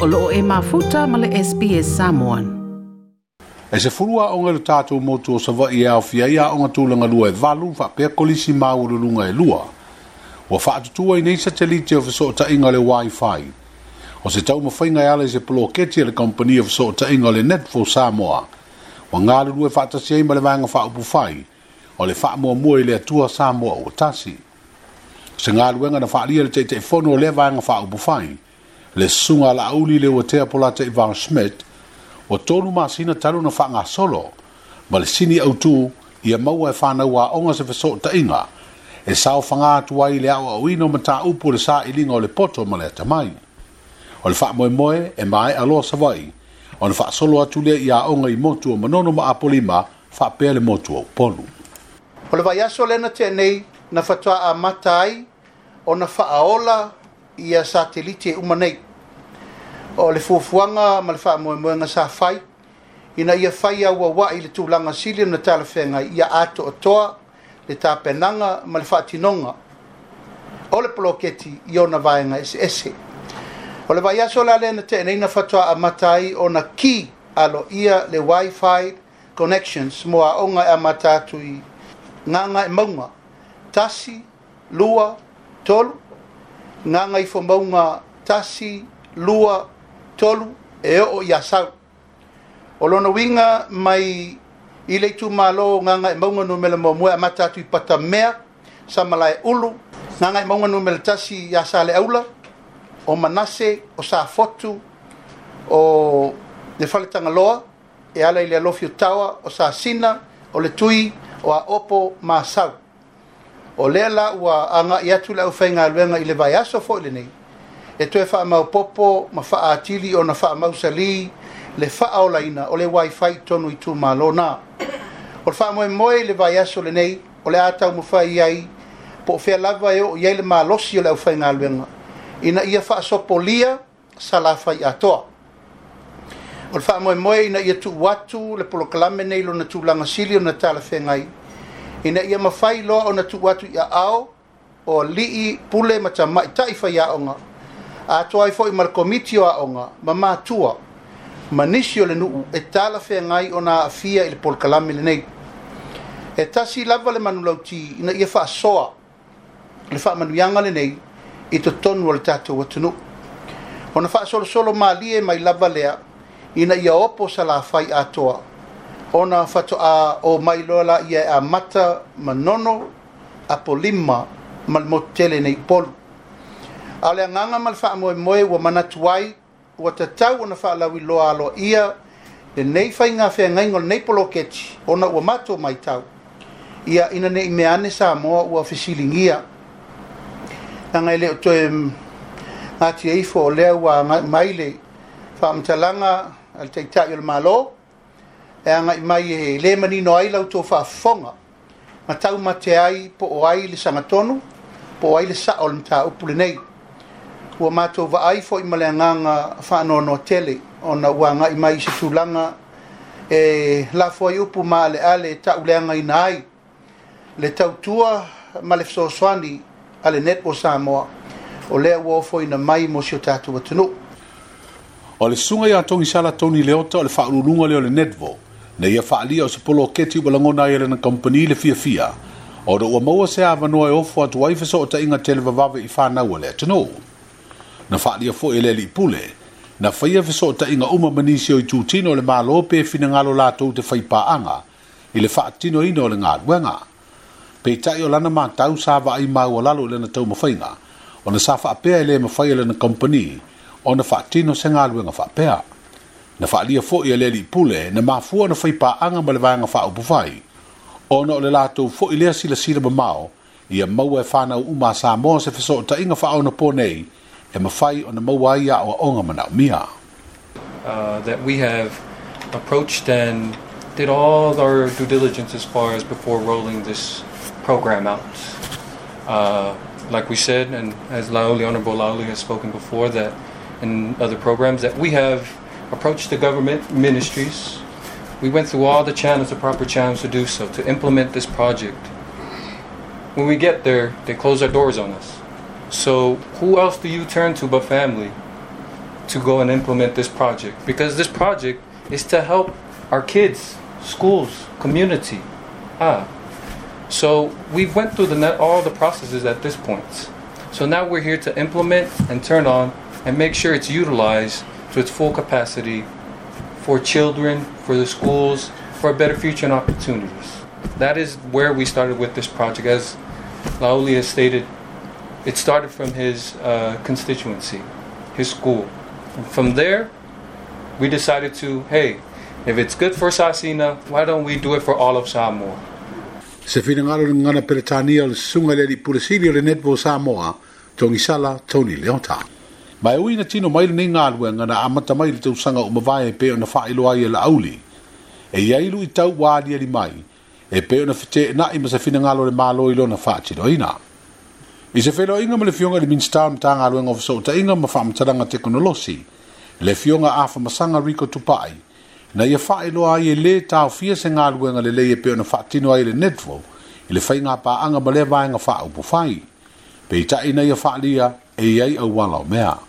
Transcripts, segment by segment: o loo e mafuta ma le SPS Samoan. E se furua o ngeru tātou motu o sawa i e au fia i a o ngatū langa lua e valu wha pia kolisi māuru lunga e lua. Ua wha atutua i neisa te lite o fiso ta inga le Wi-Fi. O se tau mo ala ia se polo keti le company o so ta inga le for Samoa. Wa ngāru lua e wha atasi eima vanga wanga wha upu fai. O le wha mo mua i le atua Samoa o tasi. Se ngāru wenga na wha alia le te te fono le vanga wha upu fai. Wa le sunga la auli le watea polata Ivan Schmidt o tonu masina talu na wha ngā solo ma le sini au tū ia maua e whanau a onga se fesot ta inga e sao whanga atu ai le awa o ino mata upu le sa i linga o le poto ma le atamai. O le wha moe moe e mai alo sa vai o le wha solo atu le ia onga i motu o manono ma apolima wha pē le motu o polu. O le vai aso le na tēnei na fatua a matai o na wha aola ia satelite uma nei o le fuafuaga ma le faamoemoega sa fai ina ia fai auauaʻi i le tulaga sili ona talafega ia atoatoa le tapenaga ma le faatinoga o le poloketi i ona vaega eseese o le vaiaso lale na teʻeneina fatoaʻa mata ai ona ki alo ia le wifi connections mo aʻoga e amata atu i gaga e mauga tasi lua tolu nga ngai fo maunga tasi lua tolu e o ya sau o lono winga mai i le tu malo nga ngai maunga no mele mo mua mata tu pata mea sa malai ulu nga ngai maunga no mele tasi ya sale aula o manase o sa fotu o le faletanga loa e ala i le alofio tawa o sa sina o le tui o a opo ma sau o lea la ua aga i atu le aufaigaluega i le vaeaso foʻi lenei e toe faamaopopo ma faaatili ona faamausalī le faaolaina o le wifi tonu i tumālo na o le faamoemoe i le vaeaso lenei o le a taumafai i ai po o fea lava e oo i ai le malosi o le aufaigaluega ina ia faasopolia salafai atoa o le faamoemoe ina ia tuu atu le polokalame nei lona tulaga sili ona talafegai ina ia mafai loa ona tu watu ia ao o lii pule ma ta mai taifa ia onga a toi foi mar komiti o onga ma ma tua ma nisio le nuu e tala fe ngai ona afia il pol kalami le nei e tasi lava le manu lauti ina ia faa soa le faa manu yanga le nei i to tonu al tatu watu nu ona faa solo solo ma lie mai lava lea ina ia opo sala fai atoa ona fato a o mai lola ia a mata manono a polima mal motele nei pol ale nganga mal fa moe moe wa mana tuai wa tatau ona fa la wi loa lo ia le nei fa inga fa ngai ngol nei polo ketchi ona wa mato mai tau ia ina nei me ane sa mo wa fisiling ia nga ile to em ngati ai fo le wa mai le fa mtalanga al tektak malo e anga i mai e le mani no ai lau tō whafonga ma tau mate ai po o ai le sangatonu po o ai le sa olm tā upule nei ua mātou va ai fo i male anganga whanō no tele o na ua anga i mai se tūlanga e la fo i upu ma ale ale ta ule anga i nai le tau tua ma le fsoswani ale net o Samoa o lea ua fo i na mai mo si o tātou o le sunga i atongi sala tōni leota o le whaurulunga leo le netvo na ia faaalia o se polo o keti upalagona ai lena kompani le fiafia o le ua maua se avanoa e ofo atu ai fesoʻotaʻiga te le vavave i fanau a le atunou na faaalia foʻi e lea liipule na faia fesoʻotaʻiga uma ma nisi o i tutino o le mālō pe finagalo latou te faipaaga i le faatinoina o le galuega peitaʻi o lana matau sa vaai maua lalo i lena taumafaiga ona sa faapea e lē mafai a lena kompani ona faatino se galuega faapea na foʻi e na mafua na faipaaga ma le vaega ona o le latou foʻi lea silasila mamao ia maua e se faaona po nei e mafai ona maua ai aʻoaʻoga ma naʻomia uh, that we have approached and did all our due diligence as far as before rolling this program out. Uh, like we said, and as Laoli, Honorable Laoli has spoken before, that in other programs, that we have approached the government ministries. We went through all the channels, the proper channels to do so, to implement this project. When we get there, they close their doors on us. So, who else do you turn to but family to go and implement this project? Because this project is to help our kids, schools, community. Ah. So, we went through the all the processes at this point. So, now we're here to implement and turn on and make sure it's utilized to its full capacity for children, for the schools, for a better future and opportunities. That is where we started with this project. As Laoli has stated, it started from his uh, constituency, his school. And from there, we decided to, hey, if it's good for Sasina, why don't we do it for all of Samoa? Se finangaro ngana peretania al sunga le di pulisili le netbo Samoa, tongisala Tony Leontang. mai ui na tino mai nei ngā lua ngana amata mai le tausanga o mawai e peo na whaelo ai e la auli. E iailu i tau wāli ali mai, e peo na whete na i masa fina ngā lore mālo i lona whaatiro ina. I se whelo inga ma le fionga di minstau na tā e ngā lua ngā whasau ta inga ma whaamataranga te konolosi, le fionga afa masanga riko tupai, na ia whaelo ai e le tau fia se ngā lua e ngā le le e peo na whaatino ai le netfo, i le whai pā anga ma le vāenga whaau pu whai. Pei tai nei a whaalia, e iei au wala mea.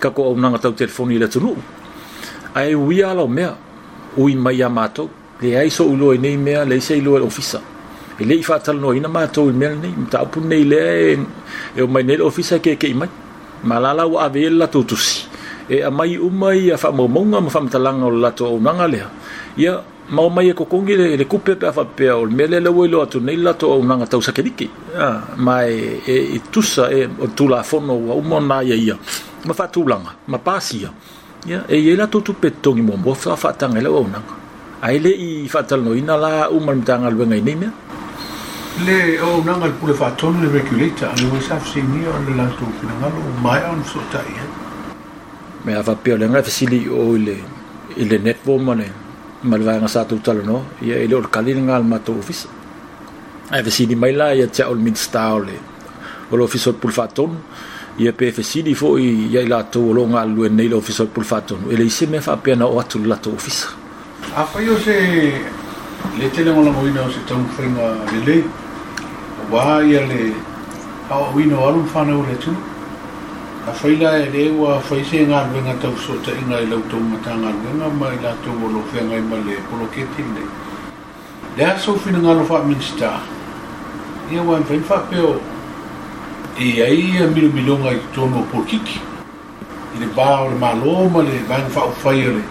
ka ko o nanga tau telefoni le tunu ai wi ala me u i mai amato le ai so ulo nei me le sei lo ofisa e le ifa tal no ina mato i mel nei ta pu nei le e o mai nei ofisa ke ke mai malala wa avela e tutusi e a mai u mai a fa mo ma nga fa mtalanga o lato o nanga le ia ma e kokongi le le kupe pe fa pe o mele le wo lo atu nei lato o nanga tau sakeliki ah mai e, e, e tusa e o tula fono o mo na ia ia ma fa tu lang ma pa si ya ya e ye la tu petto ngi mo bo fa fa tang le ona ai le i fa tal no ina la u man tang al wenga ni me le o na ngal pou le fa ton le regulator ni wa sa si ni on le la tu na ngal eh? o mai on so tai ya me a fa pe le ngal fa si li o le i le net bo mo ne ma le va nga sa tu tal no ya e le o kalin ngal ma tu ofis ai fa si ni mai la ya cha ol min sta o le o lo ofis o pou fa ton ia pe fe sili fo i ia la to lo nga lu nei lo fiso pul fatto e le se me fa pe na o atu la to ofisa a fa yo se le tele mo la mo ina o se tong fe nga le le wa ia le a o wino a lu fa na o le tu a fa ila e le wa fa se nga ben a tau so te nga le to ma ta nga ben a ma ila to mo lo fe nga i ma le po ke tin le le a so fi nga lo fa minsta ia wa en fe fa pe o e ai a milo milo ngai tono o porkiki i le ba o le ma loma le ba ngfa o fai le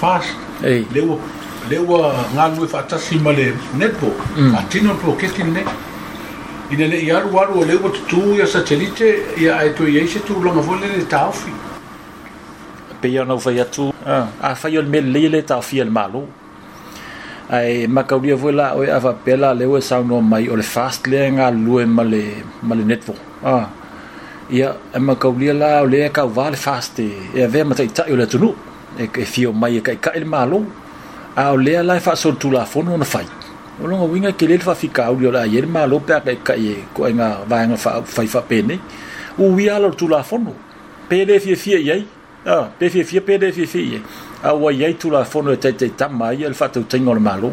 fast hey. le ua le ua ngā lue fa atasi ma le nepo mm. a tino pro keti ne i le le i aru aru o le ua tutu i a satelite i a e to i eise tu ulonga vo le le taofi pe ia nau fai atu ah. a fai o le me le le taofi e le ma lo ai makauria vo la o ia va pela le ua sa no mai o le fast le ngā lue ma le ma le network ah ia e ma kau lia la o ka vale fast e e ve ma tai tai o le tunu e e fio mai e kai kai malo a o le la fa so tu la fo no fai o longa winga ke le fa fi kau lia la ye le malo pe a kai kai e ko e nga va nga fa fa fa pe ne u wi a lo tu la fo no pe le fi fi e ai a pe fi fi pe le fi fi ye a wa ye tu la fo no e tai tai ta mai e fa tu te le malo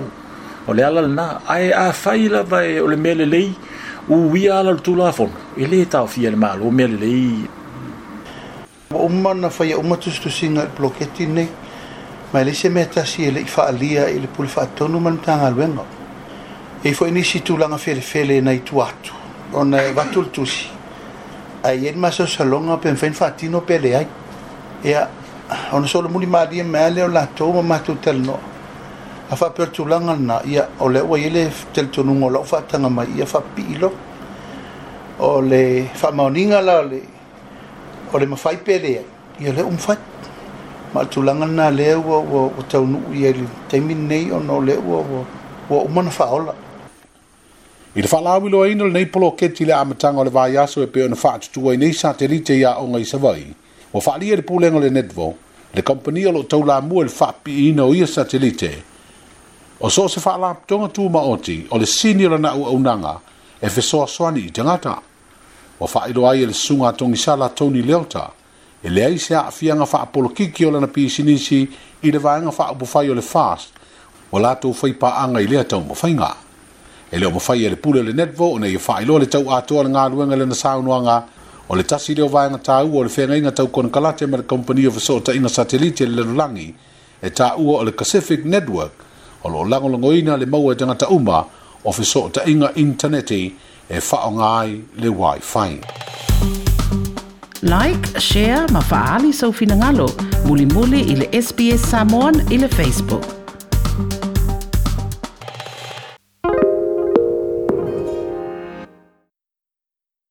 o le ala na ai a fai la vai o le mele lei u wia ala tu la fon e le ta fi al mal o mel le o man na fai o matus tu singa bloketi ne ma le se meta si le fa alia e le pul fa tonu man tan al wenga e fo ni si tu la na fele fele na tu atu on e va tu tu si ai en ma so salonga pen fen fa tino pele ai e a on solo muni ma di me ale o la to ma tu tel no afa fa pe tu langa na ia ole wa ile tel tu nungo lo fa tanga mai ia fa pilo ole fa maninga la ole ole ma fai pele ia le um fa ma tu langa na le wa wa ta nu ia le te nei o no le wo wa wa um na fa ola i le falawi lo ino le nei polo keti le amatanga le vaiaso e pe on fa tu ai nei satelite ia o ngai savai o fa lia le pulenga le netvo le kompani lo tau la mua le fa pi ino ia satelite o so se fa'ala tonga tu maoti o le senior na u unanga e fe so soani i tangata. O fa'i do ai e le sunga tongi sala Tony Leota e le ai se a fia nga fa'a polo kiki o lana pisi nisi i le vaenga fa'a bufai o le fast o la tu fai pa anga i lea tau mawhainga. E leo mawhai e le pule le netvo o nei e fa'i lo le tau atua le ngā luenga le nasa unuanga o le tasi leo vaenga tau o le fenga inga tau kona kalate ma le company of a sota inga satelite le lulangi e tau o le Pacific Network o lo lango lango ina le maua e tangata uma o fiso ta inga interneti e whao ngai le wifi. Like, share, mafaali sau finangalo, muli muli ili SBS Samoan ili Facebook.